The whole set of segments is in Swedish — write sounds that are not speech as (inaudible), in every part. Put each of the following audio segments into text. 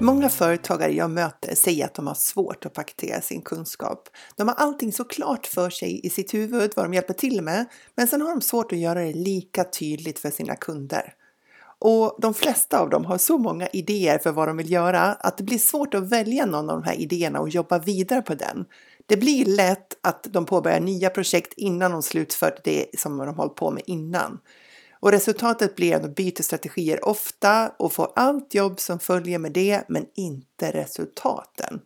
Många företagare jag möter säger att de har svårt att paketera sin kunskap. De har allting så klart för sig i sitt huvud vad de hjälper till med, men sen har de svårt att göra det lika tydligt för sina kunder. Och de flesta av dem har så många idéer för vad de vill göra att det blir svårt att välja någon av de här idéerna och jobba vidare på den. Det blir lätt att de påbörjar nya projekt innan de slutfört det som de hållit på med innan. Och resultatet blir att de byter strategier ofta och får allt jobb som följer med det, men inte resultaten.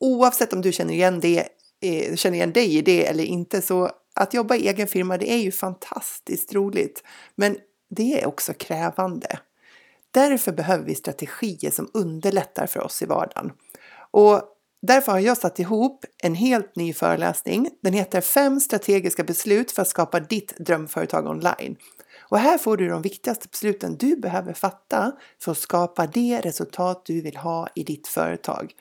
Oavsett om du känner igen, det, eh, känner igen dig i det eller inte, så att jobba i egen firma, det är ju fantastiskt roligt. Men det är också krävande. Därför behöver vi strategier som underlättar för oss i vardagen. Och Därför har jag satt ihop en helt ny föreläsning. Den heter Fem strategiska beslut för att skapa ditt drömföretag online. Och här får du de viktigaste besluten du behöver fatta för att skapa det resultat du vill ha i ditt företag.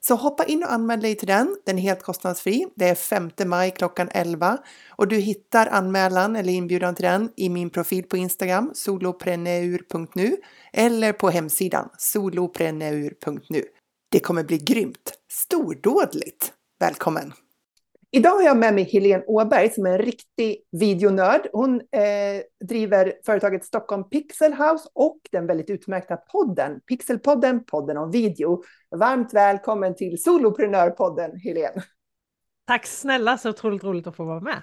Så hoppa in och anmäl dig till den. Den är helt kostnadsfri. Det är 5 maj klockan 11 och du hittar anmälan eller inbjudan till den i min profil på Instagram solopreneur.nu eller på hemsidan solopreneur.nu. Det kommer bli grymt! Stordådligt! Välkommen! Idag har jag med mig Helene Åberg som är en riktig videonörd. Hon eh, driver företaget Stockholm Pixel House och den väldigt utmärkta podden Pixelpodden, podden om video. Varmt välkommen till Soloprenörpodden, Helene. Tack snälla, så otroligt roligt att få vara med.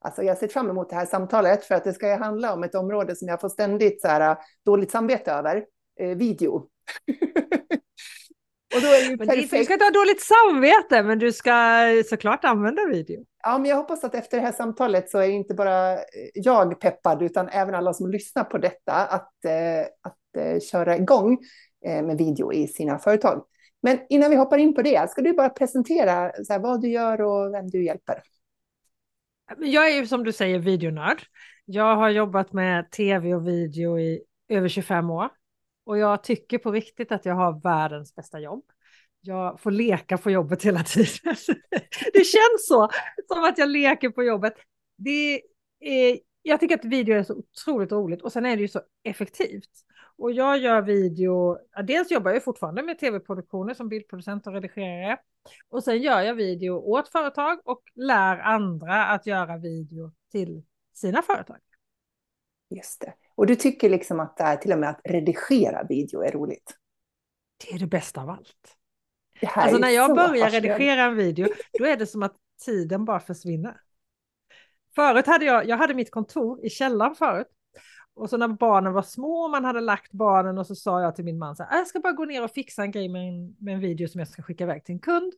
Alltså jag ser fram emot det här samtalet för att det ska handla om ett område som jag får ständigt så här, dåligt samvete över, eh, video. (laughs) Och då är det ju perfekt. Du ska inte ha dåligt samvete, men du ska såklart använda video. Ja, men jag hoppas att efter det här samtalet så är inte bara jag peppad, utan även alla som lyssnar på detta, att, eh, att eh, köra igång eh, med video i sina företag. Men innan vi hoppar in på det, ska du bara presentera så här, vad du gör och vem du hjälper? Jag är ju som du säger videonörd. Jag har jobbat med tv och video i över 25 år. Och jag tycker på riktigt att jag har världens bästa jobb. Jag får leka på jobbet hela tiden. (laughs) det känns så, som att jag leker på jobbet. Det är, jag tycker att video är så otroligt roligt och sen är det ju så effektivt. Och jag gör video, dels jobbar jag fortfarande med tv-produktioner som bildproducent och redigerare. Och sen gör jag video åt företag och lär andra att göra video till sina företag. Just det. Och du tycker liksom att det är till och med att redigera video är roligt? Det är det bästa av allt. Alltså när jag börjar redigera en video, då är det som att tiden bara försvinner. Förut hade jag, jag hade mitt kontor i källaren förut. Och så när barnen var små, man hade lagt barnen och så sa jag till min man så här, jag ska bara gå ner och fixa en grej med en, med en video som jag ska skicka iväg till en kund.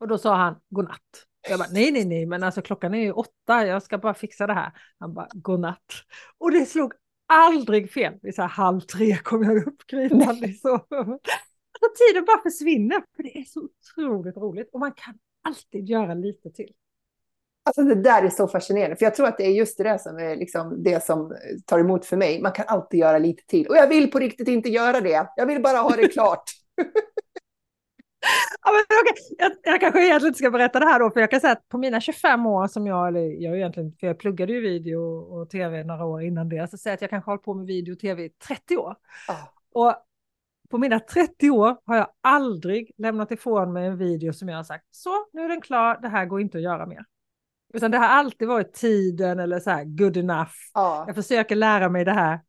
Och då sa han godnatt. Jag bara, nej, nej, nej, men alltså klockan är ju åtta, jag ska bara fixa det här. Han bara, godnatt. Och det slog aldrig fel. Vid så här halv tre kom jag upp krypande i sovrummet. Alltså tiden bara försvinner, för det är så otroligt roligt och man kan alltid göra lite till. Alltså det där är så fascinerande, för jag tror att det är just det där som är liksom det som tar emot för mig. Man kan alltid göra lite till och jag vill på riktigt inte göra det. Jag vill bara ha det klart. (laughs) Ja, men okay. jag, jag kanske egentligen inte ska berätta det här då, för jag kan säga att på mina 25 år som jag, eller jag egentligen, för jag pluggade ju video och tv några år innan det, så säger att jag kanske hållit på med video och tv i 30 år. Oh. Och på mina 30 år har jag aldrig lämnat ifrån mig en video som jag har sagt, så nu är den klar, det här går inte att göra mer. Utan det har alltid varit tiden eller så här good enough. Oh. Jag försöker lära mig det här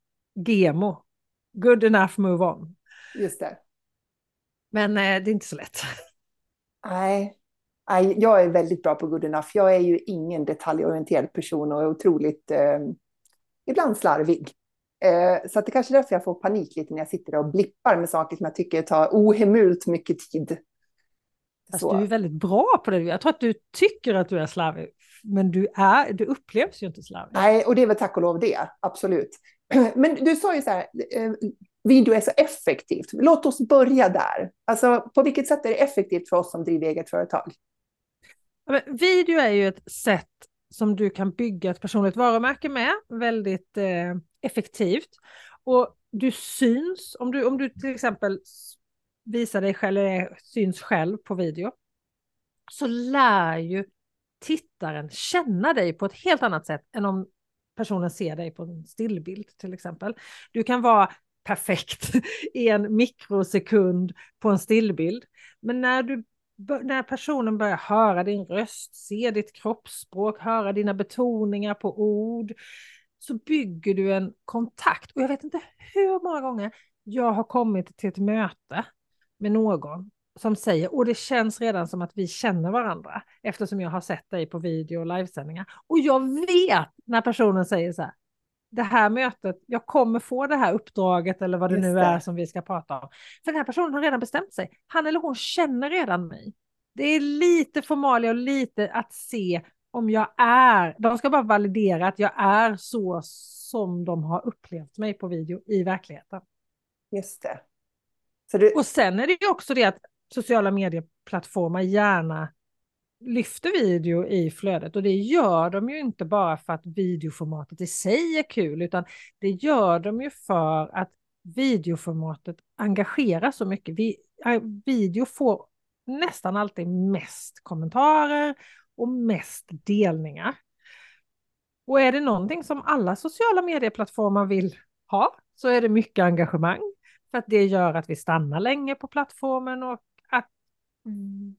GEMO, good enough move on. Just det. Men eh, det är inte så lätt. Nej. Nej, jag är väldigt bra på good enough. Jag är ju ingen detaljorienterad person och är otroligt, eh, ibland slarvig. Eh, så att det kanske är därför jag får panik lite när jag sitter och blippar med saker som jag tycker tar ohemult mycket tid. Alltså, du är väldigt bra på det. Jag tror att du tycker att du är slarvig, men du, är, du upplevs ju inte slarvig. Nej, och det är väl tack och lov det, absolut. (clears throat) Men du sa ju så här, eh, video är så effektivt. Låt oss börja där. Alltså, på vilket sätt är det effektivt för oss som driver eget företag? Men video är ju ett sätt som du kan bygga ett personligt varumärke med väldigt eh, effektivt. Och du syns, om du, om du till exempel visar dig själv eller syns själv på video, så lär ju tittaren känna dig på ett helt annat sätt än om personen ser dig på en stillbild till exempel. Du kan vara perfekt (laughs) i en mikrosekund på en stillbild. Men när, du, när personen börjar höra din röst, se ditt kroppsspråk, höra dina betoningar på ord, så bygger du en kontakt. Och jag vet inte hur många gånger jag har kommit till ett möte med någon som säger, och det känns redan som att vi känner varandra eftersom jag har sett dig på video och livesändningar. Och jag vet när personen säger så här, det här mötet, jag kommer få det här uppdraget eller vad det Just nu är som vi ska prata om. För den här personen har redan bestämt sig. Han eller hon känner redan mig. Det är lite formalia och lite att se om jag är, de ska bara validera att jag är så som de har upplevt mig på video i verkligheten. Just det. det... Och sen är det ju också det att sociala medieplattformar gärna lyfter video i flödet och det gör de ju inte bara för att videoformatet i sig är kul utan det gör de ju för att videoformatet engagerar så mycket. Vi, eh, video får nästan alltid mest kommentarer och mest delningar. Och är det någonting som alla sociala medieplattformar vill ha så är det mycket engagemang. För att det gör att vi stannar länge på plattformen och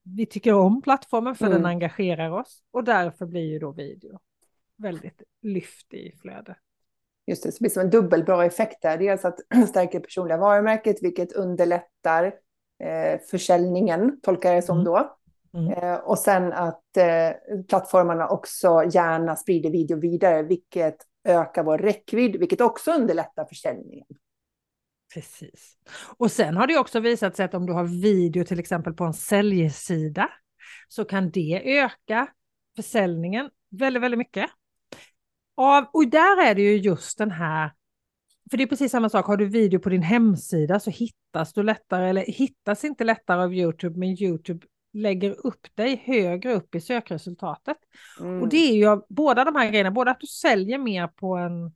vi tycker om plattformen för mm. den engagerar oss och därför blir ju då video väldigt lyft i flödet. Just det, så det blir som en dubbelbra effekt där. Dels att (clears throat) stärka personliga varumärket, vilket underlättar eh, försäljningen, tolkar jag det som mm. då. Mm. Eh, och sen att eh, plattformarna också gärna sprider video vidare, vilket ökar vår räckvidd, vilket också underlättar försäljningen. Precis. Och sen har det också visat sig att om du har video till exempel på en säljsida så kan det öka försäljningen väldigt, väldigt mycket. Av, och där är det ju just den här, för det är precis samma sak, har du video på din hemsida så hittas du lättare, eller hittas inte lättare av YouTube, men YouTube lägger upp dig högre upp i sökresultatet. Mm. Och det är ju båda de här grejerna, både att du säljer mer på en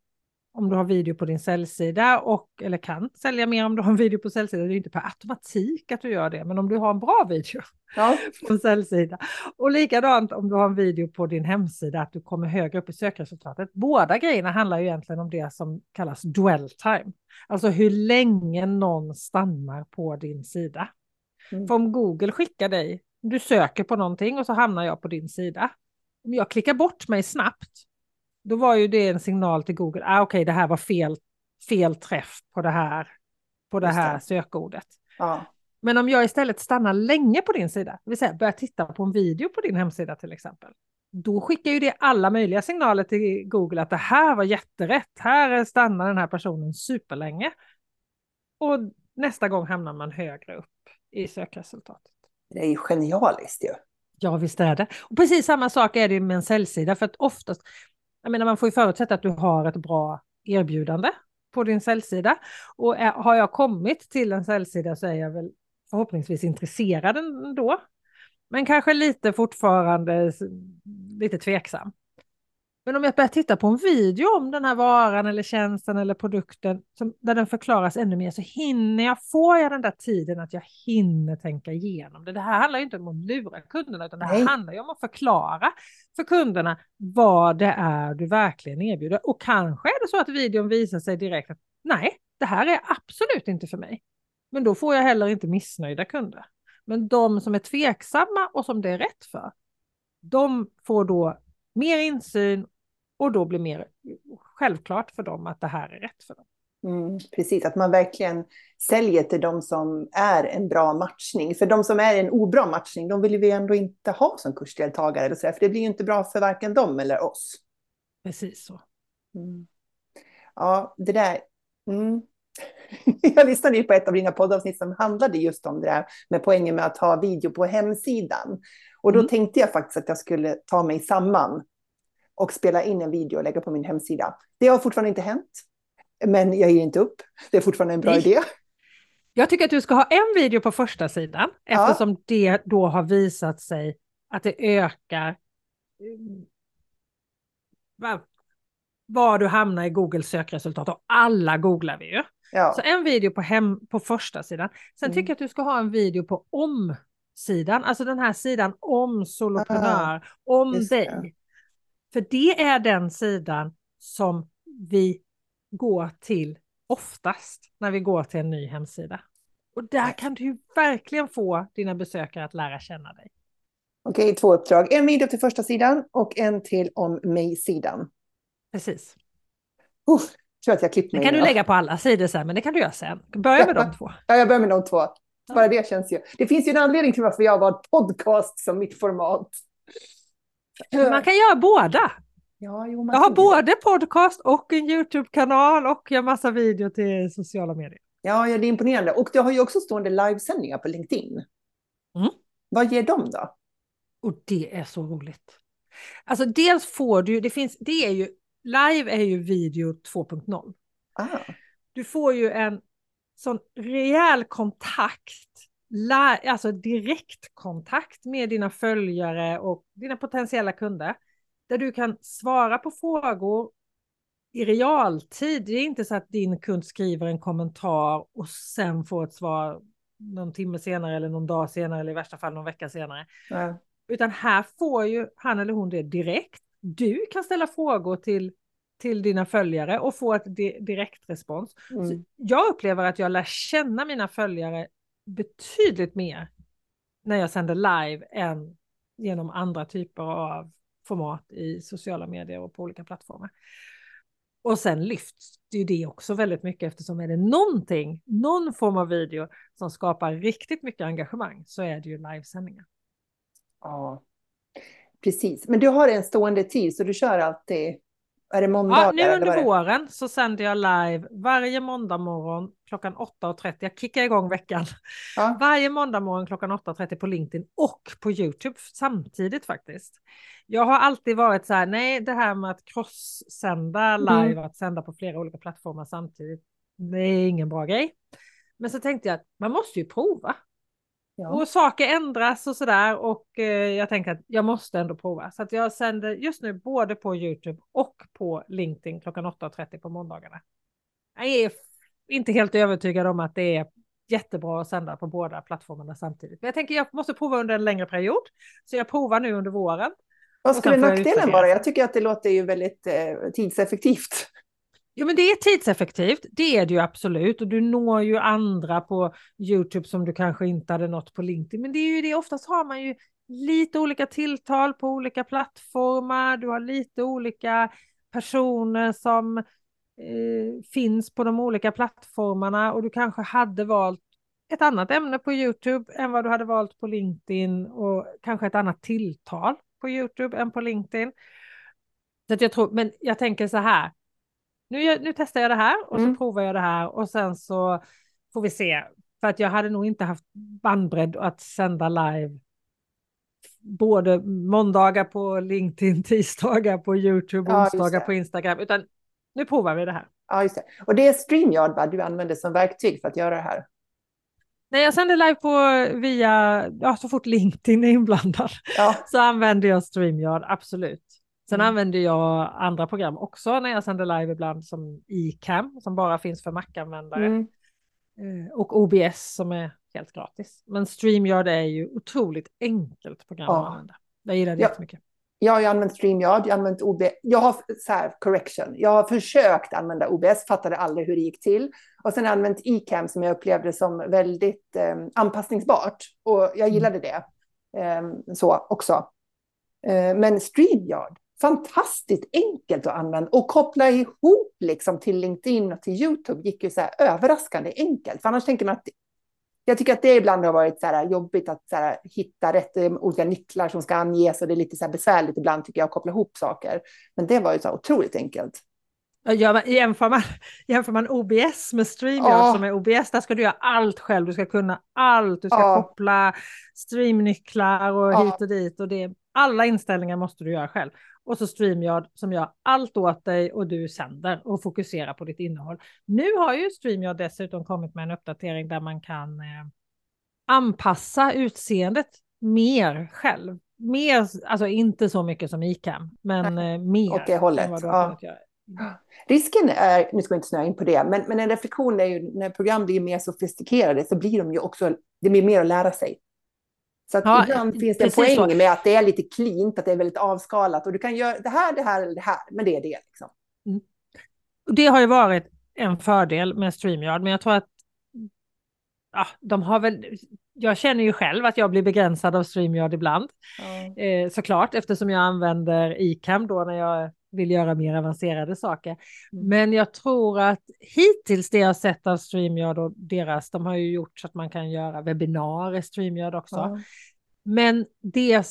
om du har video på din säljsida och eller kan sälja mer om du har en video på säljsida. Det är inte per automatik att du gör det, men om du har en bra video ja. (laughs) på säljsida och likadant om du har en video på din hemsida att du kommer högre upp i sökresultatet. Båda grejerna handlar ju egentligen om det som kallas dwell time, alltså hur länge någon stannar på din sida. Mm. För om Google skickar dig, du söker på någonting och så hamnar jag på din sida. Om jag klickar bort mig snabbt då var ju det en signal till Google, ah, okej okay, det här var fel, fel träff på det här, på det här sökordet. Ja. Men om jag istället stannar länge på din sida, det vill säga börjar titta på en video på din hemsida till exempel, då skickar ju det alla möjliga signaler till Google att det här var jätterätt, här stannar den här personen superlänge. Och nästa gång hamnar man högre upp i sökresultatet. Det är ju genialiskt ju. Ja, visst är det. Och precis samma sak är det med en säljsida, för att oftast, jag menar man får ju förutsätta att du har ett bra erbjudande på din säljsida. Och är, har jag kommit till en säljsida så är jag väl förhoppningsvis intresserad ändå. Men kanske lite fortfarande lite tveksam. Men om jag börjar titta på en video om den här varan eller tjänsten eller produkten som, där den förklaras ännu mer så hinner jag, får jag den där tiden att jag hinner tänka igenom det. Det här handlar inte om att lura kunderna utan det här Nej. handlar ju om att förklara för kunderna vad det är du verkligen erbjuder. Och kanske är det så att videon visar sig direkt att nej, det här är absolut inte för mig. Men då får jag heller inte missnöjda kunder. Men de som är tveksamma och som det är rätt för, de får då mer insyn och då blir mer självklart för dem att det här är rätt för dem. Mm, precis, att man verkligen säljer till de som är en bra matchning. För de som är en obra matchning, de vill vi ändå inte ha som kursdeltagare. Eller så, för det blir ju inte bra för varken dem eller oss. Precis så. Mm. Ja, det där. Mm. (laughs) Jag lyssnade ju på ett av dina poddavsnitt som handlade just om det där med poängen med att ha video på hemsidan. Och då mm. tänkte jag faktiskt att jag skulle ta mig samman och spela in en video och lägga på min hemsida. Det har fortfarande inte hänt, men jag ger inte upp. Det är fortfarande en bra Nej. idé. Jag tycker att du ska ha en video på första sidan eftersom ja. det då har visat sig att det ökar var du hamnar i Googles sökresultat och alla googlar vi ju. Ja. Så en video på, hem, på första sidan. Sen mm. tycker jag att du ska ha en video på om-sidan, alltså den här sidan om soloprenör, ah, om dig. För det är den sidan som vi går till oftast när vi går till en ny hemsida. Och där kan du verkligen få dina besökare att lära känna dig. Okej, två uppdrag. En video till första sidan och en till om mig-sidan. Precis. Uh, tror att jag klippt mig. Det kan du lägga på alla sidor sen, men det kan du göra sen. Börja med de två. Ja, jag börjar med de två. Bara det känns ju. Det finns ju en anledning till varför jag har valt podcast som mitt format. Man kan göra båda. Ja, jo, jag har både podcast och en YouTube-kanal och jag har massa video till sociala medier. Ja, ja, det är imponerande. Och du har ju också stående livesändningar på LinkedIn. Mm. Vad ger de då? Och det är så roligt. Alltså dels får du, det finns, det är ju, live är ju video 2.0. Ah. Du får ju en sån rejäl kontakt, alltså direktkontakt med dina följare och dina potentiella kunder. Där du kan svara på frågor i realtid. Det är inte så att din kund skriver en kommentar och sen får ett svar någon timme senare eller någon dag senare eller i värsta fall någon vecka senare. Ja. Utan här får ju han eller hon det direkt. Du kan ställa frågor till, till dina följare och få ett di direktrespons. Mm. jag upplever att jag lär känna mina följare betydligt mer när jag sänder live än genom andra typer av format i sociala medier och på olika plattformar. Och sen lyfts det ju det också väldigt mycket eftersom är det någonting, någon form av video som skapar riktigt mycket engagemang så är det ju livesändningar. Ja, precis. Men du har en stående tid så du kör alltid är det måndagar? Ja, nu under våren så sänder jag live varje måndag morgon klockan 8.30. Jag kickar igång veckan. Ja. Varje måndag morgon klockan 8.30 på LinkedIn och på YouTube samtidigt faktiskt. Jag har alltid varit så här, nej det här med att cross-sända mm. live, mm. att sända på flera olika plattformar samtidigt, det är ingen bra grej. Men så tänkte jag att man måste ju prova. Ja. Och saker ändras och sådär och eh, jag tänker att jag måste ändå prova. Så att jag sänder just nu både på YouTube och på LinkedIn klockan 8.30 på måndagarna. Jag är inte helt övertygad om att det är jättebra att sända på båda plattformarna samtidigt. Men jag tänker jag måste prova under en längre period. Så jag provar nu under våren. Vad skulle nackdelen vara? Jag tycker att det låter ju väldigt eh, tidseffektivt. Jo, men det är tidseffektivt. Det är det ju absolut. Och du når ju andra på YouTube som du kanske inte hade nått på LinkedIn. Men det är ju det, oftast har man ju lite olika tilltal på olika plattformar. Du har lite olika personer som eh, finns på de olika plattformarna och du kanske hade valt ett annat ämne på YouTube än vad du hade valt på LinkedIn och kanske ett annat tilltal på YouTube än på LinkedIn. Så att jag tror, men jag tänker så här, nu, nu testar jag det här och mm. så provar jag det här och sen så får vi se. För att jag hade nog inte haft bandbredd att sända live både måndagar på LinkedIn, (laughs) tisdagar på YouTube, ja, onsdagar på Instagram, utan nu provar vi det här. Ja, just det. Och det är StreamYard va, du använder som verktyg för att göra det här? Nej, jag sänder live på via, ja, så fort LinkedIn är inblandad ja. (laughs) så använder jag StreamYard, absolut. Sen mm. använder jag andra program också när jag sänder live ibland som iCam som bara finns för Mac-användare. Mm. Eh, och OBS som är helt gratis. Men StreamYard är ju otroligt enkelt program ja. att använda. Jag gillar det ja. jättemycket. Jag har använt StreamYard, jag har använt OBS. Jag har så här, correction. Jag har försökt använda OBS, fattade aldrig hur det gick till. Och sen har jag använt iCam som jag upplevde som väldigt eh, anpassningsbart. Och jag mm. gillade det eh, så också. Eh, men StreamYard, fantastiskt enkelt att använda och koppla ihop liksom till LinkedIn och till YouTube gick ju så här överraskande enkelt. För annars tänker man att jag tycker att det ibland har varit så här jobbigt att så här hitta rätt eh, olika nycklar som ska anges och det är lite så här besvärligt ibland tycker jag att koppla ihop saker. Men det var ju så otroligt enkelt. Ja, jämför, man, jämför man OBS med StreamYard ja. som är OBS, där ska du göra allt själv. Du ska kunna allt. Du ska ja. koppla streamnycklar och ja. hit och dit. Och det, alla inställningar måste du göra själv och så StreamYard som gör allt åt dig och du sänder och fokuserar på ditt innehåll. Nu har ju StreamYard dessutom kommit med en uppdatering där man kan eh, anpassa utseendet mer själv. mer, alltså inte så mycket som ICAM, men. Eh, mer. Åt det hållet. Ja. Risken är, nu ska vi inte snöa in på det, men, men en reflektion är ju när program blir mer sofistikerade så blir de ju också, det blir mer att lära sig. Så att ja, ibland finns det en poäng så. med att det är lite cleant, att det är väldigt avskalat och du kan göra det här, det här eller det här, men det är det. Liksom. Mm. Det har ju varit en fördel med StreamYard, men jag tror att ja, de har väl, jag känner ju själv att jag blir begränsad av StreamYard ibland. Mm. Eh, såklart, eftersom jag använder ICAM då när jag vill göra mer avancerade saker. Mm. Men jag tror att hittills det jag sett av StreamYard och deras, de har ju gjort så att man kan göra webbinarier StreamYard också. Mm. Men det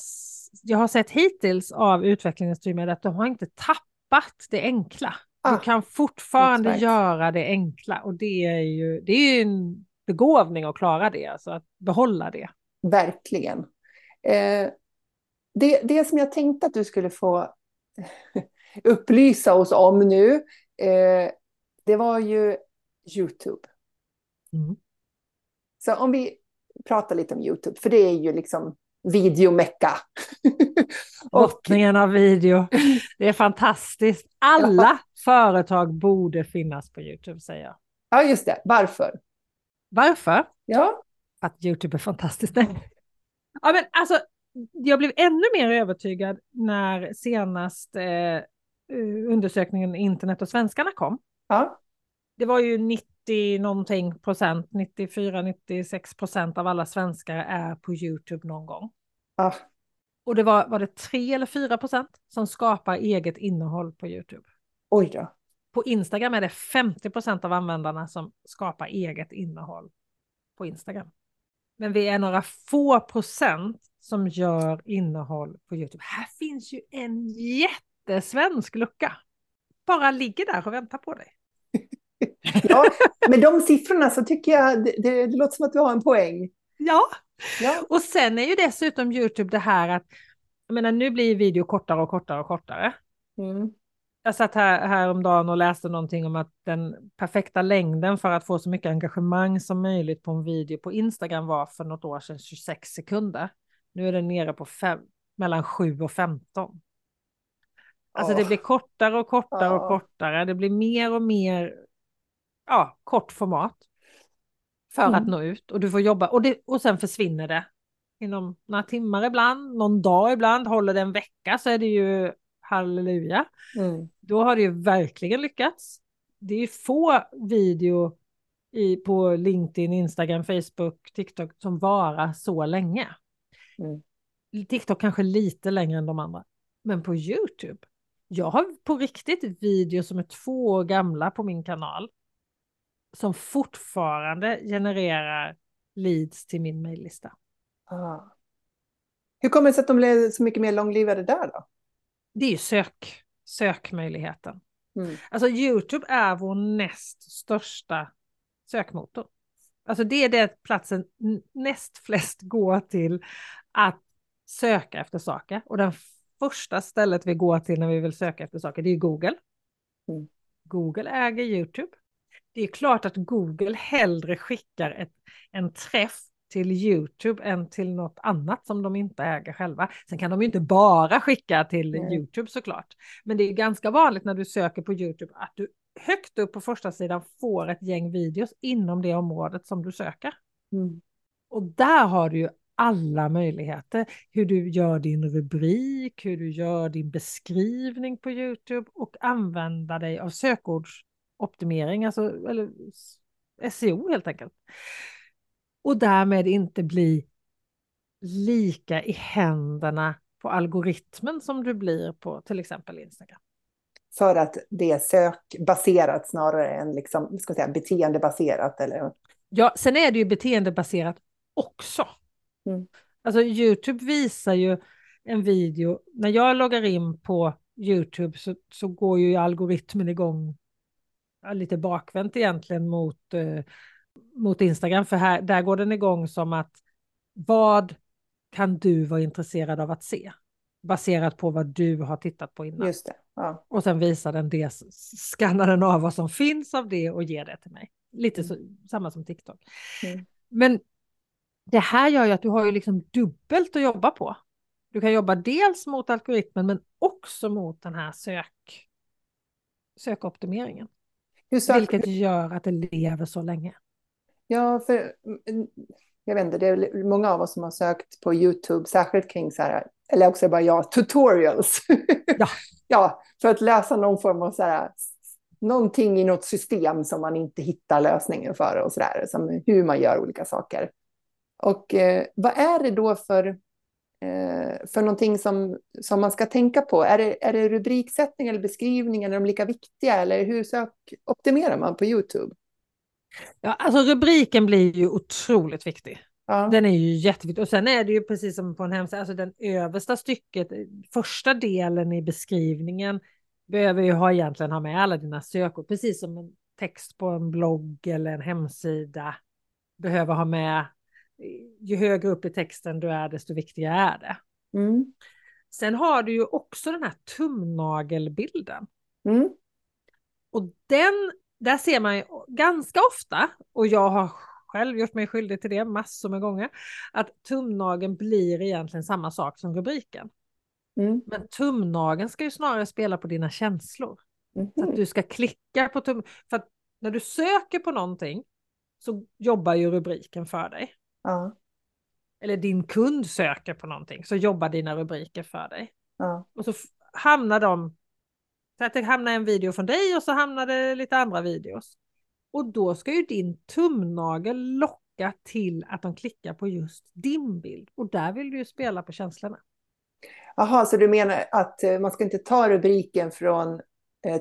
jag har sett hittills av utvecklingen StreamYard är att de har inte tappat det enkla. Ah, du kan fortfarande right. göra det enkla och det är ju, det är ju en begåvning att klara det, alltså att behålla det. Verkligen. Eh, det, det som jag tänkte att du skulle få upplysa oss om nu, eh, det var ju YouTube. Mm. Så om vi pratar lite om YouTube, för det är ju liksom videomecka. (laughs) Drottningen av video. Det är fantastiskt. Alla ja. företag borde finnas på YouTube, säger jag. Ja, just det. Varför? Varför? Ja. Att YouTube är fantastiskt. (laughs) ja, men alltså, jag blev ännu mer övertygad när senast eh, undersökningen Internet och svenskarna kom. Ja. Det var ju 90 någonting procent, 94-96 procent av alla svenskar är på YouTube någon gång. Ja. Och det var, var det 3 eller 4 procent som skapar eget innehåll på YouTube. Oj då. På Instagram är det 50 procent av användarna som skapar eget innehåll på Instagram. Men vi är några få procent som gör innehåll på YouTube. Här finns ju en jättesvensk lucka. Bara ligger där och väntar på dig. (laughs) ja, med de siffrorna så tycker jag det, det, det låter som att du har en poäng. Ja. ja, och sen är ju dessutom YouTube det här att, jag menar nu blir video kortare och kortare och kortare. Mm jag satt här, häromdagen och läste någonting om att den perfekta längden för att få så mycket engagemang som möjligt på en video på Instagram var för något år sedan 26 sekunder. Nu är den nere på fem, mellan 7 och 15. Alltså oh. det blir kortare och kortare oh. och kortare. Det blir mer och mer ja, kort format för mm. att nå ut och du får jobba och, det, och sen försvinner det inom några timmar ibland, någon dag ibland, håller det en vecka så är det ju halleluja. Mm. Då har det ju verkligen lyckats. Det är få video i, på LinkedIn, Instagram, Facebook, TikTok som varar så länge. Mm. TikTok kanske lite längre än de andra. Men på YouTube, jag har på riktigt videos som är två år gamla på min kanal som fortfarande genererar leads till min mejllista. Ah. Hur kommer det sig att de blev så mycket mer långlivade där då? det är ju sök, sökmöjligheten. Mm. Alltså YouTube är vår näst största sökmotor. Alltså det är det platsen näst flest går till att söka efter saker. Och den första stället vi går till när vi vill söka efter saker, det är Google. Mm. Google äger YouTube. Det är klart att Google hellre skickar ett, en träff till YouTube än till något annat som de inte äger själva. Sen kan de ju inte bara skicka till mm. YouTube såklart. Men det är ganska vanligt när du söker på YouTube att du högt upp på första sidan får ett gäng videos inom det området som du söker. Mm. Och där har du ju alla möjligheter. Hur du gör din rubrik, hur du gör din beskrivning på YouTube och använda dig av sökordsoptimering, alltså eller SEO helt enkelt och därmed inte bli lika i händerna på algoritmen som du blir på till exempel Instagram. För att det är sökbaserat snarare än liksom, ska säga, beteendebaserat? Eller? Ja, sen är det ju beteendebaserat också. Mm. Alltså Youtube visar ju en video, när jag loggar in på Youtube så, så går ju algoritmen igång lite bakvänt egentligen mot eh, mot Instagram, för här, där går den igång som att vad kan du vara intresserad av att se? Baserat på vad du har tittat på innan. Just det. Ja. Och sen visar den det, skannar den av vad som finns av det och ger det till mig. Lite så, mm. samma som TikTok. Mm. Men det här gör ju att du har ju liksom dubbelt att jobba på. Du kan jobba dels mot algoritmen men också mot den här sök, sökoptimeringen. Vilket gör att det lever så länge. Ja, för mm, jag vet inte, det är många av oss som har sökt på YouTube, särskilt kring så här, eller också bara jag, tutorials. (laughs) Ja. ja, för att läsa någon form av så här, någonting i något system som man inte hittar lösningen för och så där, som hur man gör olika saker. Och eh, vad är det då för, eh, för någonting som, som man ska tänka på? Är det, är det rubriksättning eller beskrivning, eller är de lika viktiga, eller hur sökoptimerar man på YouTube? Ja, alltså rubriken blir ju otroligt viktig. Ja. Den är ju jätteviktig. Och sen är det ju precis som på en hemsida, alltså den översta stycket, första delen i beskrivningen behöver ju ha, egentligen ha med alla dina sökord, precis som en text på en blogg eller en hemsida behöver ha med. Ju högre upp i texten du är, desto viktigare är det. Mm. Sen har du ju också den här tumnagelbilden. Mm. Och den där ser man ju ganska ofta, och jag har själv gjort mig skyldig till det massor med gånger, att tumnageln blir egentligen samma sak som rubriken. Mm. Men tumnageln ska ju snarare spela på dina känslor. Mm. Så att mhm. du ska klicka på tum... För att när du söker på någonting så jobbar ju rubriken för dig. Ja. Eller din kund söker på någonting så jobbar dina rubriker för dig. Ja. Och så hamnar de så att det hamnar en video från dig och så hamnar det lite andra videos. Och då ska ju din tumnagel locka till att de klickar på just din bild. Och där vill du ju spela på känslorna. Jaha, så du menar att eh, man ska inte ta rubriken från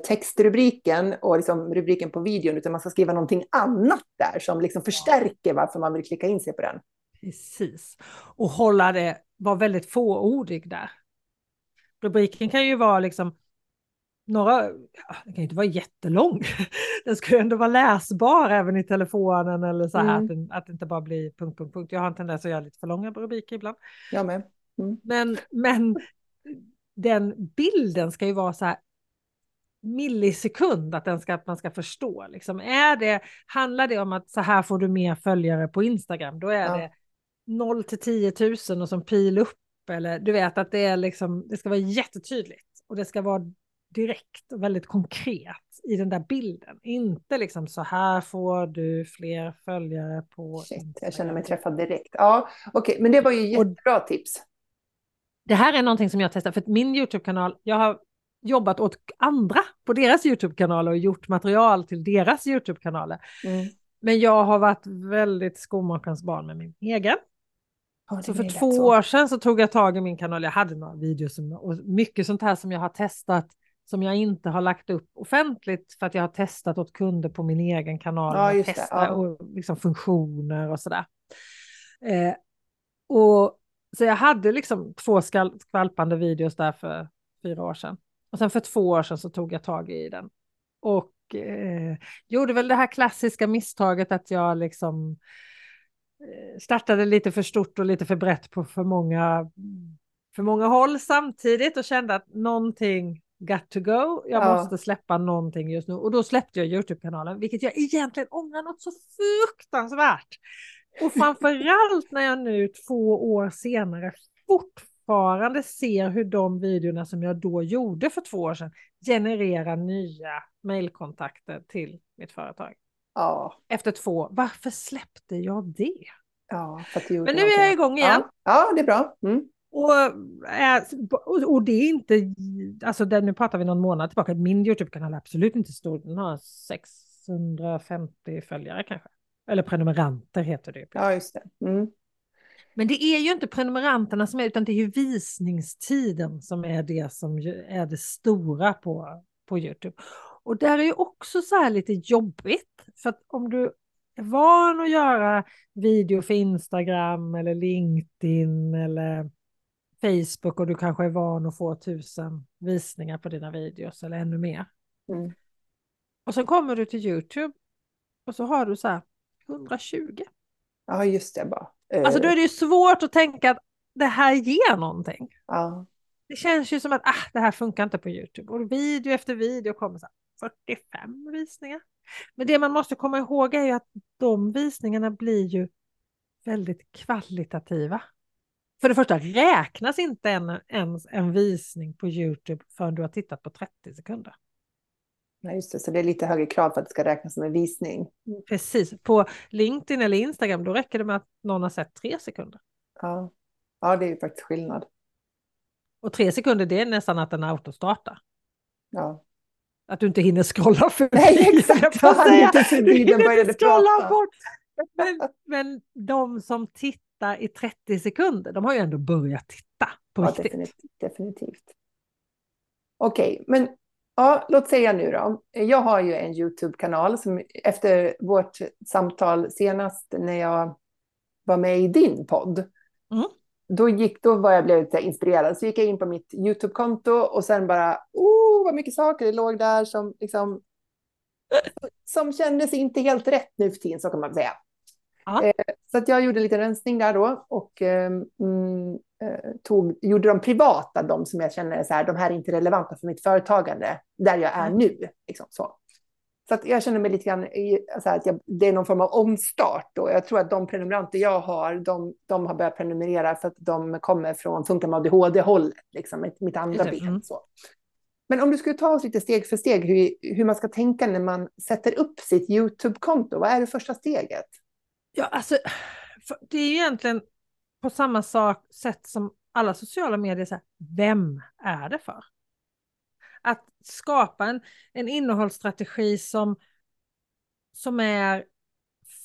textrubriken och liksom rubriken på videon, utan man ska skriva någonting annat där som liksom förstärker varför man vill klicka in sig på den. Precis. Och hålla det, vara väldigt fåordig där. Rubriken kan ju vara liksom några, den kan inte vara jättelång, (laughs) den ska ju ändå vara läsbar även i telefonen eller så här, mm. att, den, att det inte bara blir punkt, punkt, punkt. Jag har en tendens att göra lite för långa rubriker ibland. Jag med. Mm. Men, men den bilden ska ju vara så här millisekund, att, den ska, att man ska förstå. Liksom. Är det, handlar det om att så här får du mer följare på Instagram, då är ja. det 0 till 10 000 och som pil upp. Eller du vet att det är liksom, det ska vara jättetydligt och det ska vara direkt och väldigt konkret i den där bilden. Inte liksom så här får du fler följare på Shit, Jag känner mig träffad direkt. Ja, okej, okay, men det var ju jättebra och tips. Det här är någonting som jag testar, för att min YouTube-kanal, jag har jobbat åt andra på deras YouTube-kanaler och gjort material till deras YouTube-kanaler. Mm. Men jag har varit väldigt skomakarens barn med min egen. Ja, så för två så. år sedan så tog jag tag i min kanal. Jag hade några videos och mycket sånt här som jag har testat som jag inte har lagt upp offentligt för att jag har testat åt kunder på min egen kanal. Ja, testa ja. och liksom funktioner och sådär. Eh, och, så jag hade liksom två skvalpande videos där för fyra år sedan. Och sen för två år sedan så tog jag tag i den. Och eh, gjorde väl det här klassiska misstaget att jag liksom eh, startade lite för stort och lite för brett på för många, för många håll samtidigt och kände att någonting got to go. Jag ja. måste släppa någonting just nu. Och då släppte jag Youtube-kanalen, vilket jag egentligen ångrar något så fruktansvärt. Och framförallt när jag nu två år senare fortfarande ser hur de videorna som jag då gjorde för två år sedan genererar nya mejlkontakter till mitt företag. Ja. Efter två, varför släppte jag det? Ja, Men nu är jag igång igen. Ja, ja det är bra. Mm. Eh, och, och det är inte, alltså där, nu pratar vi någon månad tillbaka, min YouTube-kanal är absolut inte stor, den har 650 följare kanske. Eller prenumeranter heter det. Ja, just det. Mm. Men det är ju inte prenumeranterna som är, utan det är ju visningstiden som är det som är det stora på, på YouTube. Och där är ju också så här lite jobbigt, för att om du är van att göra video för Instagram eller LinkedIn eller Facebook och du kanske är van att få tusen visningar på dina videos eller ännu mer. Mm. Och så kommer du till YouTube och så har du så här 120. Ja, just det bara. Alltså då är det ju svårt att tänka att det här ger någonting. Ja. Det känns ju som att ah, det här funkar inte på YouTube. Och video efter video kommer så här 45 visningar. Men det man måste komma ihåg är ju att de visningarna blir ju väldigt kvalitativa. För det första räknas inte en, ens en visning på Youtube förrän du har tittat på 30 sekunder. Nej, just det, så det är lite högre krav för att det ska räknas som en visning. Precis, på LinkedIn eller Instagram då räcker det med att någon har sett tre sekunder. Ja, ja det är ju faktiskt skillnad. Och tre sekunder det är nästan att den autostartar. Ja. Att du inte hinner scrolla förbi. Nej, exakt. Jag säga. Inte förbi, scrolla prata. bort. Men, men de som tittar i 30 sekunder, de har ju ändå börjat titta på ja, riktigt. Definitivt. definitivt. Okej, okay, men ja, låt säga nu då. Jag har ju en YouTube-kanal som efter vårt samtal senast när jag var med i din podd. Mm då, gick, då var jag blev inspirerad. Så gick jag in på mitt YouTube-konto och sen bara, oh vad mycket saker det låg där som liksom som kändes inte helt rätt nu för tiden, så kan man säga. Eh, så att jag gjorde lite rensning där då och ehm, mm, tog, gjorde de privata, de som jag känner så här, de här är inte relevanta för mitt företagande, där jag är mm. nu. Liksom, så. Så att jag känner mig lite grann så att jag, det är någon form av omstart. Då. Jag tror att de prenumeranter jag har, de, de har börjat prenumerera för att de kommer från Funka med ADHD-hållet, liksom, mitt, mitt andra ben. Mm. Så. Men om du skulle ta oss lite steg för steg hur, hur man ska tänka när man sätter upp sitt YouTube-konto, vad är det första steget? Ja, alltså, det är egentligen på samma sak, sätt som alla sociala medier, så här, vem är det för? att skapa en, en innehållsstrategi som, som är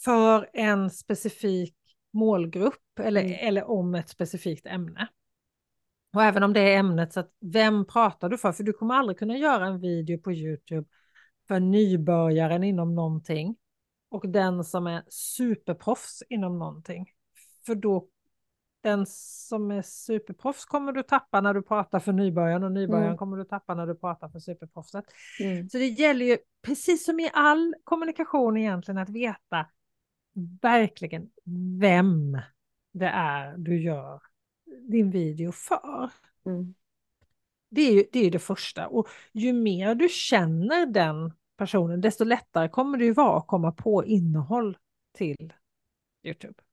för en specifik målgrupp eller, mm. eller om ett specifikt ämne. Och även om det är ämnet, så att vem pratar du för? För du kommer aldrig kunna göra en video på YouTube för nybörjaren inom någonting och den som är superproffs inom någonting. För då den som är superproffs kommer du tappa när du pratar för nybörjaren och nybörjaren mm. kommer du tappa när du pratar för superproffset. Mm. Så det gäller ju, precis som i all kommunikation egentligen, att veta verkligen vem det är du gör din video för. Mm. Det är ju det, är det första och ju mer du känner den personen desto lättare kommer det ju vara att komma på innehåll till Youtube.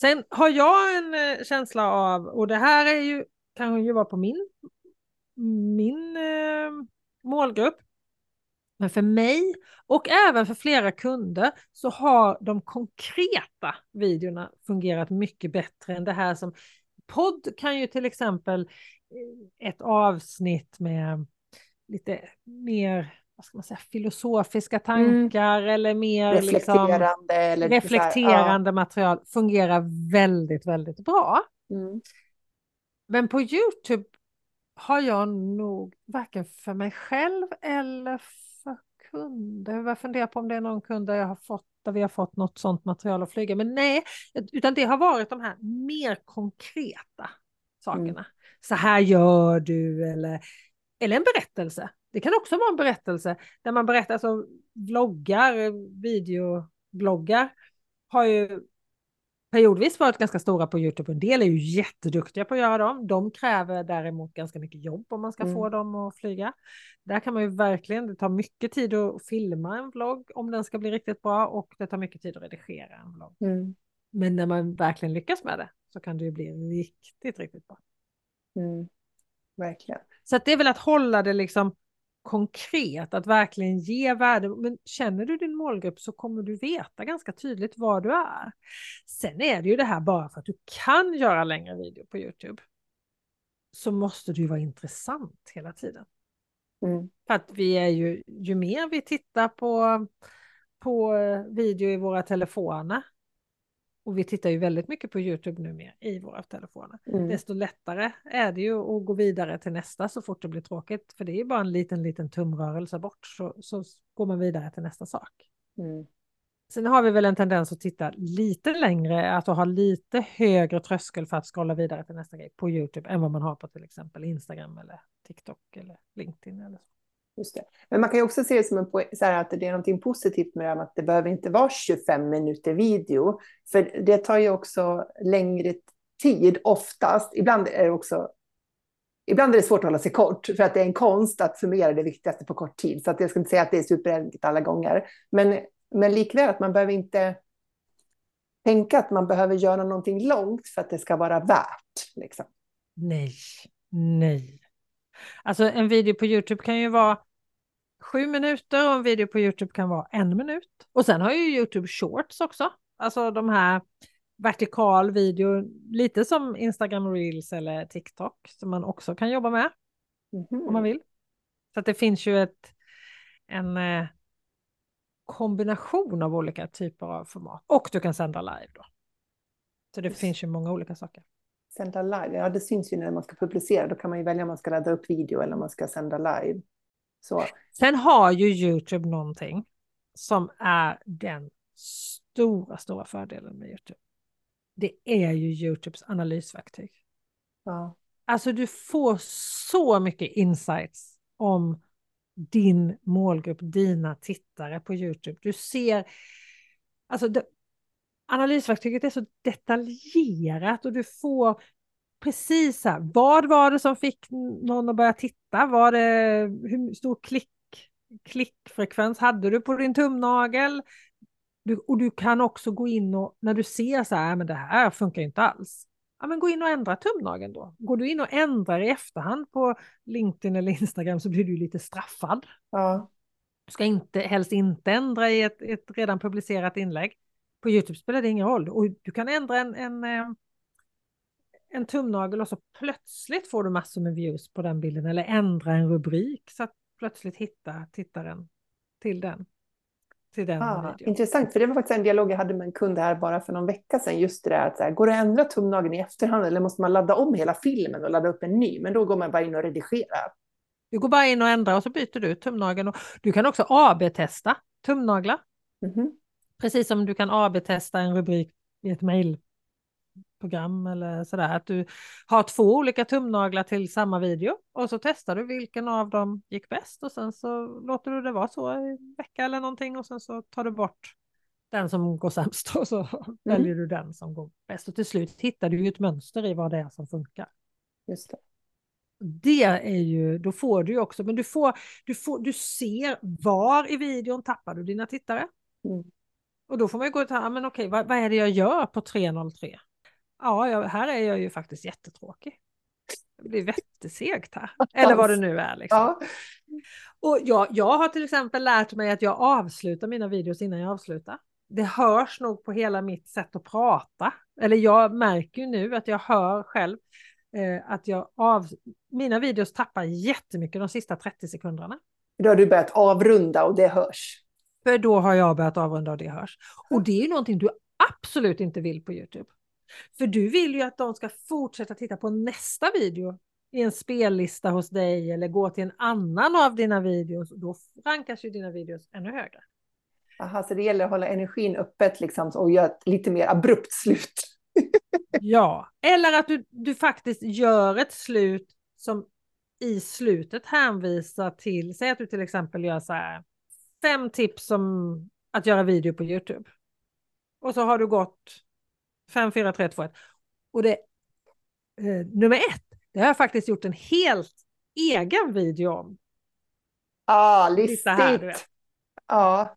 Sen har jag en eh, känsla av, och det här är ju, kan ju vara på min, min eh, målgrupp, men för mig och även för flera kunder så har de konkreta videorna fungerat mycket bättre än det här som podd kan ju till exempel eh, ett avsnitt med lite mer vad ska man säga, filosofiska mm. tankar mm. eller mer reflekterande, liksom, eller reflekterande här, ja. material fungerar väldigt, väldigt bra. Mm. Men på Youtube har jag nog varken för mig själv eller för kunder. Jag funderar på om det är någon kund där jag har fått där vi har fått något sånt material att flyga. Men nej, utan det har varit de här mer konkreta sakerna. Mm. Så här gör du eller, eller en berättelse. Det kan också vara en berättelse där man berättar, alltså vloggar, videobloggar har ju periodvis varit ganska stora på Youtube. En del är ju jätteduktiga på att göra dem. De kräver däremot ganska mycket jobb om man ska mm. få dem att flyga. Där kan man ju verkligen, det tar mycket tid att filma en vlogg om den ska bli riktigt bra och det tar mycket tid att redigera en vlogg. Mm. Men när man verkligen lyckas med det så kan det ju bli riktigt, riktigt bra. Mm. Verkligen. Så det är väl att hålla det liksom konkret, att verkligen ge värde. Men känner du din målgrupp så kommer du veta ganska tydligt var du är. Sen är det ju det här bara för att du kan göra längre video på Youtube så måste du vara intressant hela tiden. Mm. För att vi är ju, ju mer vi tittar på, på video i våra telefoner, och vi tittar ju väldigt mycket på Youtube numera i våra telefoner. Mm. Desto lättare är det ju att gå vidare till nästa så fort det blir tråkigt. För det är ju bara en liten, liten tumrörelse bort så, så går man vidare till nästa sak. Mm. Sen har vi väl en tendens att titta lite längre, att ha lite högre tröskel för att scrolla vidare till nästa grej på Youtube än vad man har på till exempel Instagram eller TikTok eller LinkedIn eller så. Just det. Men man kan ju också se det som en så här, att det är något positivt med det här att det behöver inte vara 25 minuter video. För det tar ju också längre tid oftast. Ibland är det också Ibland är det svårt att hålla sig kort, för att det är en konst att summera det viktigaste på kort tid. Så att jag ska inte säga att det är superenkelt alla gånger. Men, men likväl att man behöver inte... tänka att man behöver göra någonting långt för att det ska vara värt. Liksom. Nej, nej. Alltså en video på Youtube kan ju vara sju minuter och en video på Youtube kan vara en minut. Och sen har ju Youtube Shorts också, alltså de här vertikal video, lite som Instagram Reels eller TikTok som man också kan jobba med mm om man vill. Så att det finns ju ett, en eh, kombination av olika typer av format och du kan sända live då. Så det Just. finns ju många olika saker. Sända live, ja det syns ju när man ska publicera, då kan man ju välja om man ska ladda upp video eller om man ska sända live. Så. Sen har ju Youtube någonting som är den stora, stora fördelen med Youtube. Det är ju Youtubes analysverktyg. Ja. Alltså du får så mycket insights om din målgrupp, dina tittare på Youtube. Du ser, alltså det, analysverktyget är så detaljerat och du får precis här, vad var det som fick någon att börja titta? Var det, hur stor klick, klickfrekvens hade du på din tumnagel? Du, och du kan också gå in och när du ser så här, men det här funkar inte alls. Ja, men gå in och ändra tumnageln då. Går du in och ändrar i efterhand på LinkedIn eller Instagram så blir du lite straffad. Ja. Du ska inte, helst inte ändra i ett, ett redan publicerat inlägg. På Youtube spelar det ingen roll. Och du kan ändra en, en, eh, en tumnagel och så plötsligt får du massor med views på den bilden eller ändra en rubrik så att plötsligt hitta tittaren till den till den ah, Intressant, för det var faktiskt en dialog jag hade med en kund här bara för någon vecka sedan. Just det där att så här, går det att ändra tumnageln i efterhand eller måste man ladda om hela filmen och ladda upp en ny? Men då går man bara in och redigerar. Du går bara in och ändrar och så byter du tumnageln. Och du kan också AB-testa tumnaglar. Mm -hmm. Precis som du kan AB-testa en rubrik i ett mejl program eller sådär. Att du har två olika tumnaglar till samma video och så testar du vilken av dem gick bäst och sen så låter du det vara så i en vecka eller någonting och sen så tar du bort den som går sämst och så mm. väljer du den som går bäst. Och till slut hittar du ju ett mönster i vad det är som funkar. Just det. Det är ju, då får du ju också, men du får, du får, du ser var i videon tappar du dina tittare. Mm. Och då får man ju gå och ta, men okej, vad, vad är det jag gör på 303? ja, jag, här är jag ju faktiskt jättetråkig. Det blir vettesegt här. Eller vad det nu är. Liksom. Ja. Och jag, jag har till exempel lärt mig att jag avslutar mina videos innan jag avslutar. Det hörs nog på hela mitt sätt att prata. Eller jag märker ju nu att jag hör själv eh, att jag av, mina videos tappar jättemycket de sista 30 sekunderna. Då har du börjat avrunda och det hörs. För då har jag börjat avrunda och det hörs. Och det är ju någonting du absolut inte vill på Youtube. För du vill ju att de ska fortsätta titta på nästa video i en spellista hos dig eller gå till en annan av dina videos. Då rankas ju dina videos ännu högre. Aha, så det gäller att hålla energin öppet liksom, och göra ett lite mer abrupt slut. (laughs) ja, eller att du, du faktiskt gör ett slut som i slutet hänvisar till, säg att du till exempel gör så här, fem tips om att göra video på YouTube. Och så har du gått 5, 4, 3, 2, 1. Och det, eh, nummer ett, det har jag faktiskt gjort en helt egen video om. Ja, ah, listigt. Ja.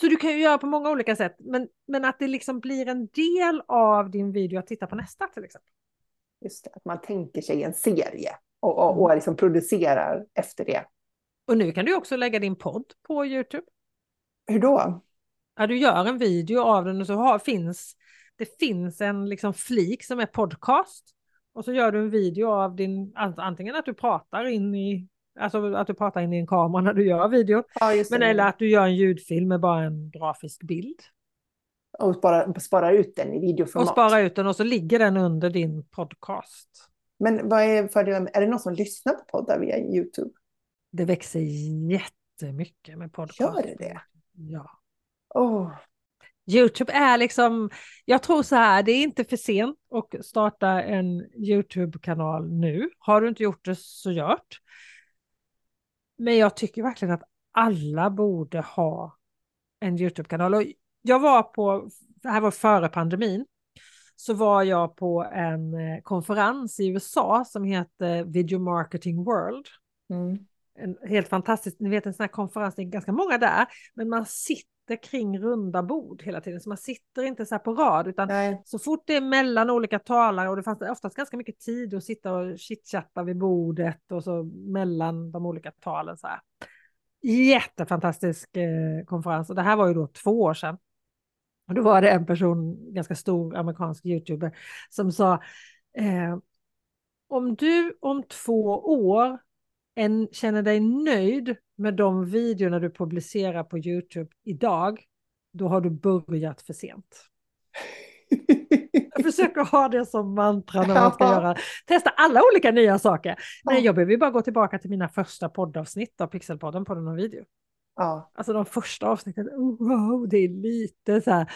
Så du kan ju göra på många olika sätt, men, men att det liksom blir en del av din video att titta på nästa till exempel. Just det, att man tänker sig en serie och, och, och mm. liksom producerar efter det. Och nu kan du också lägga din podd på Youtube. Hur då? Ja, du gör en video av den och så har, finns det finns en liksom flik som är podcast och så gör du en video av din, antingen att du pratar in i, alltså att du pratar in i en kamera när du gör videon, ja, men eller att du gör en ljudfilm med bara en grafisk bild. Och sparar, sparar ut den i videoformat. Och sparar ut den och så ligger den under din podcast. Men vad är fördelen? Är det någon som lyssnar på poddar via YouTube? Det växer jättemycket med podcast. Gör det det? Ja. Oh, Youtube är liksom, jag tror så här, det är inte för sent att starta en Youtube-kanal nu. Har du inte gjort det så gjort. Men jag tycker verkligen att alla borde ha en Youtube-kanal. Och jag var på, det här var före pandemin, så var jag på en eh, konferens i USA som heter Video Marketing World. Mm. En helt fantastisk, ni vet en sån här konferens, det är ganska många där, men man sitter kring runda bord hela tiden. Så man sitter inte så här på rad utan Nej. så fort det är mellan olika talare och det fanns oftast ganska mycket tid att sitta och chitchatta vid bordet och så mellan de olika talen så här. Jättefantastisk eh, konferens och det här var ju då två år sedan. Och då var det en person, ganska stor amerikansk youtuber, som sa eh, om du om två år en, känner dig nöjd med de videorna du publicerar på Youtube idag, då har du börjat för sent. Jag försöker ha det som mantra när man ska göra, testa alla olika nya saker. Nej, jag behöver bara gå tillbaka till mina första poddavsnitt av Pixelpodden, på och video. Ja. Alltså de första avsnitten, oh, wow, det är lite så här.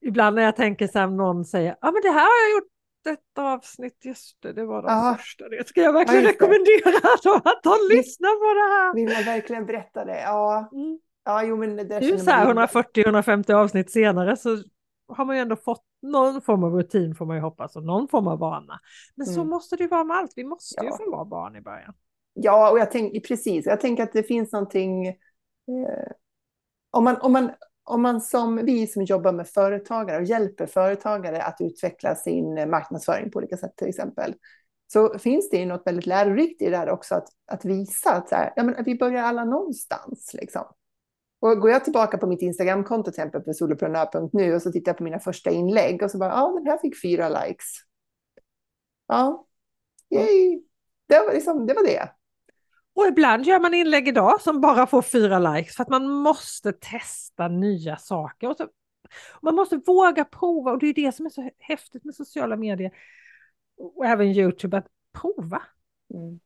Ibland när jag tänker så här, någon säger, ja men det här har jag gjort ett avsnitt, just det, det var de Aha. första. Det ska jag verkligen ja, rekommendera (laughs) att de lyssnar på det här. Vill man verkligen berätta det? Ja. Mm. Ja, jo, men det nu så här 140-150 avsnitt senare så har man ju ändå fått någon form av rutin får man ju hoppas och någon form av vana. Men mm. så måste det ju vara med allt. Vi måste ja. ju få vara barn i början. Ja, och jag tänker precis. Jag tänker att det finns någonting. Eh, om man, om man om man som vi som jobbar med företagare och hjälper företagare att utveckla sin marknadsföring på olika sätt till exempel, så finns det ju något väldigt lärorikt i det där också att, att visa att så här, ja, men vi börjar alla någonstans. Liksom. Och går jag tillbaka på mitt Instagramkonto till exempel på soloprenör.nu och så tittar jag på mina första inlägg och så bara, ja, den här fick fyra likes. Ja, yay. Det var, liksom, det var det. Och ibland gör man inlägg idag som bara får fyra likes för att man måste testa nya saker. Och så, man måste våga prova och det är det som är så häftigt med sociala medier och även Youtube, att prova. Mm.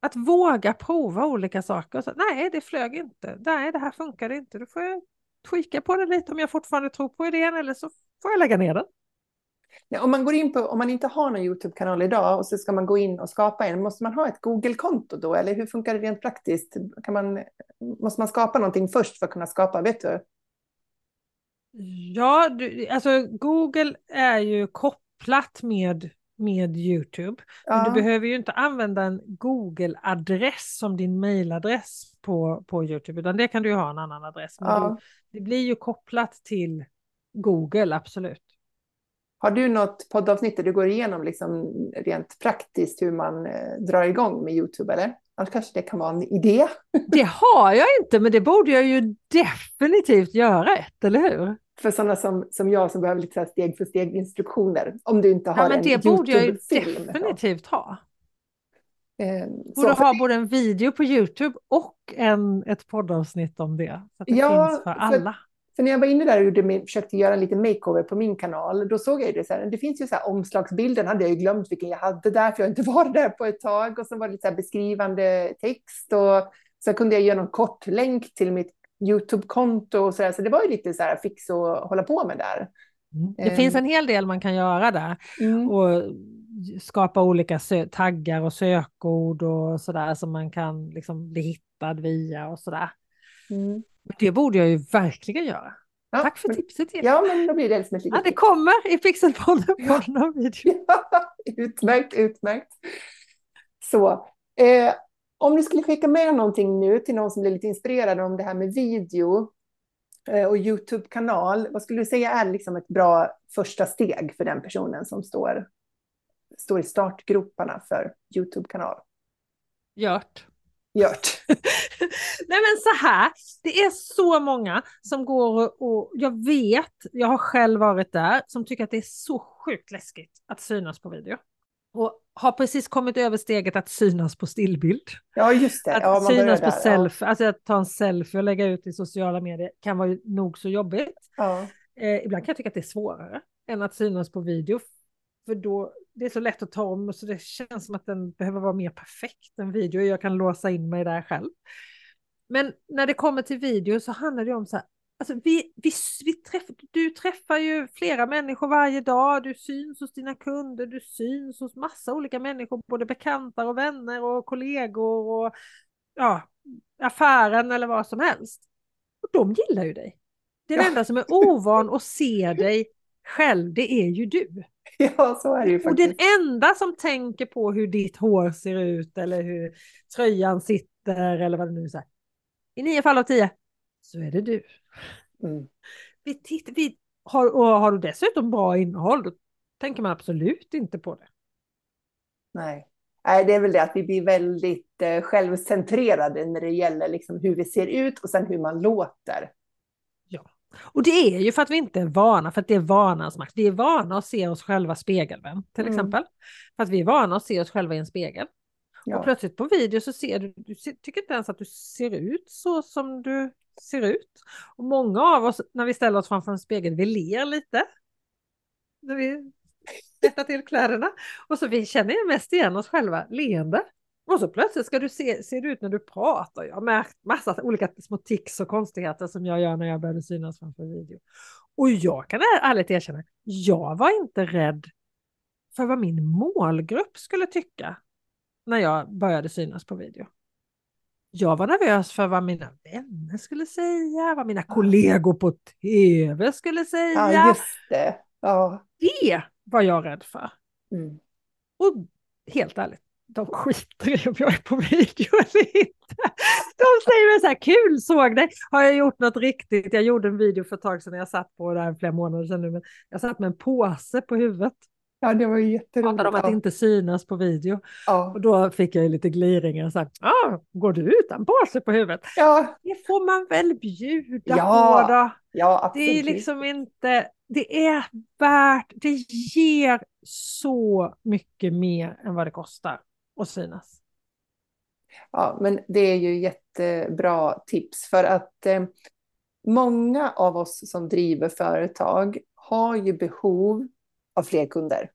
Att våga prova olika saker. Så, nej, det flög inte. Nej, det här funkade inte. Då får jag tweaka på det lite om jag fortfarande tror på idén eller så får jag lägga ner den. Om man går in på, om man inte har någon YouTube-kanal idag och så ska man gå in och skapa en, måste man ha ett Google-konto då? Eller hur funkar det rent praktiskt? Kan man, måste man skapa någonting först för att kunna skapa, vet du? Ja, du, alltså Google är ju kopplat med, med YouTube. Ja. Men du behöver ju inte använda en Google-adress som din mailadress på, på YouTube, utan det kan du ju ha en annan adress. Men ja. du, det blir ju kopplat till Google, absolut. Har du något poddavsnitt där du går igenom liksom rent praktiskt hur man eh, drar igång med YouTube? Eller? Annars kanske det kan vara en idé? (laughs) Det har jag inte, men det borde jag ju definitivt göra ett, eller hur? För sådana som, som jag som behöver lite steg för steg instruktioner. Om du inte har ja, men en Det borde jag ju definitivt ha. Eh, borde ha både en video på YouTube och en, ett poddavsnitt om det. Så att det ja, finns för alla. För när jag var inne där och gjorde, försökte göra en liten makeover på min kanal, då såg jag det så här, det finns ju så här omslagsbilden, hade jag ju glömt vilken jag hade där, för jag inte (laughs) varit där på ett tag. Och så var det lite så beskrivande text och så kunde jag göra någon kort länk till mitt YouTube-konto och så där. Så det var ju lite så här fix att hålla på med där. Mm. Det um. finns en hel del man kan göra där. Mm. Och skapa olika taggar och sökord och så där som man kan liksom bli hittad via och så där. Mm. Det borde jag ju verkligen göra. Ja, Tack för tipset. Till. Ja, men då blir det som ett litet ja, Det kommer i Pixelpodden ja. video. (laughs) Ja, utmärkt, utmärkt. Så, eh, om du skulle skicka med någonting nu till någon som blir lite inspirerad om det här med video eh, och Youtube-kanal, vad skulle du säga är liksom ett bra första steg för den personen som står, står i startgroparna för Youtube-kanal? Gjort gjort. (laughs) Nej men så här, det är så många som går och, och, jag vet, jag har själv varit där, som tycker att det är så sjukt läskigt att synas på video. Och har precis kommit över steget att synas på stillbild. Ja, just det. Att ja, synas på där, selfie, ja. alltså att ta en selfie och lägga ut i sociala medier kan vara nog så jobbigt. Ja. Eh, ibland kan jag tycka att det är svårare än att synas på video. För då, det är så lätt att ta om och så det känns som att den behöver vara mer perfekt än video. Jag kan låsa in mig där själv. Men när det kommer till video så handlar det om så här, alltså vi, vi, vi träff, du träffar ju flera människor varje dag, du syns hos dina kunder, du syns hos massa olika människor, både bekanta och vänner och kollegor och ja, affären eller vad som helst. Och de gillar ju dig. Den ja. enda som är ovan att se dig själv, det är ju du. (laughs) Ja, så är det ju faktiskt. Och den enda som tänker på hur ditt hår ser ut eller hur tröjan sitter eller vad det nu är. I nio fall av tio så är det du. Mm. Vi tittar, vi, har, och har du dessutom bra innehåll, då tänker man absolut inte på det. Nej. Nej, det är väl det att vi blir väldigt eh, självcentrerade när det gäller liksom hur vi ser ut och sen hur man låter. Och det är ju för att vi inte är vana, för att det är vanans makt. Vi är vana att se oss själva spegelvänd till mm. exempel. För att vi är vana att se oss själva i en spegel. Ja. Och plötsligt på video så ser du, du tycker inte ens att du ser ut så som du ser ut. Och många av oss, när vi ställer oss framför en spegel, vi ler lite. När vi rättar till kläderna. Och så vi känner ju mest igen oss själva leende. Och så plötsligt ska du se, ser du ut när du pratar. Jag har märkt massa olika små tics och konstigheter som jag gör när jag började synas framför video. Och jag kan ärligt erkänna, jag var inte rädd för vad min målgrupp skulle tycka när jag började synas på video. Jag var nervös för vad mina vänner skulle säga, vad mina kollegor på tv skulle säga. Ja, just det. Ja. Det var jag rädd för. Mm. Och helt ärligt, de skiter i om jag är på video eller inte. De säger så här, kul såg dig, har jag gjort något riktigt? Jag gjorde en video för ett tag sedan, jag satt på det här flera månader sedan nu, men jag satt med en påse på huvudet. Ja, det var jätteroligt. Pratade om att inte synas på video. Ja. Och då fick jag lite gliringar. Så här, ah, går du utan påse på huvudet? Ja. Det får man väl bjuda ja. på då. Ja, absolut. Det är liksom inte, det är värt, det ger så mycket mer än vad det kostar att synas. Ja, men det är ju jättebra tips för att eh, många av oss som driver företag har ju behov av fler kunder.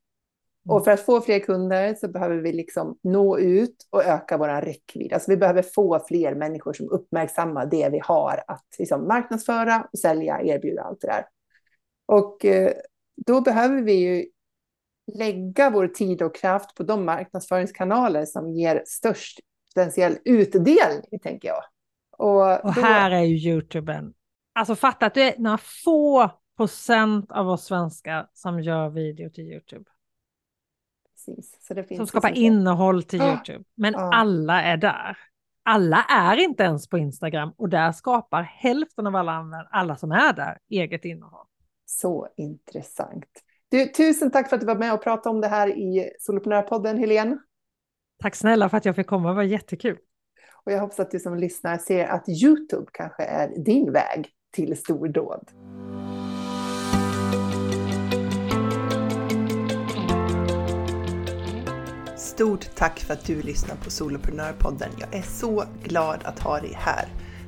Och mm. för att få fler kunder så behöver vi liksom nå ut och öka vår räckvidd. Alltså vi behöver få fler människor som uppmärksammar det vi har att liksom marknadsföra, sälja, erbjuda allt det där. Och eh, då behöver vi ju lägga vår tid och kraft på de marknadsföringskanaler som ger störst potentiell utdelning, tänker jag. Och, och här är ju YouTube en... Alltså fatta att det är några få procent av oss svenskar som gör video till YouTube. som skapar liksom innehåll till YouTube. Men ah. alla är där. Alla är inte ens på Instagram och där skapar hälften av alla, alla som är där eget innehåll. Så intressant. Du, tusen tack för att du var med och pratade om det här i Soloprenörpodden, Helene. Tack snälla för att jag fick komma, det var jättekul. Och jag hoppas att du som lyssnar ser att YouTube kanske är din väg till stordåd. Stort tack för att du lyssnar på Soloprenörpodden. Jag är så glad att ha dig här.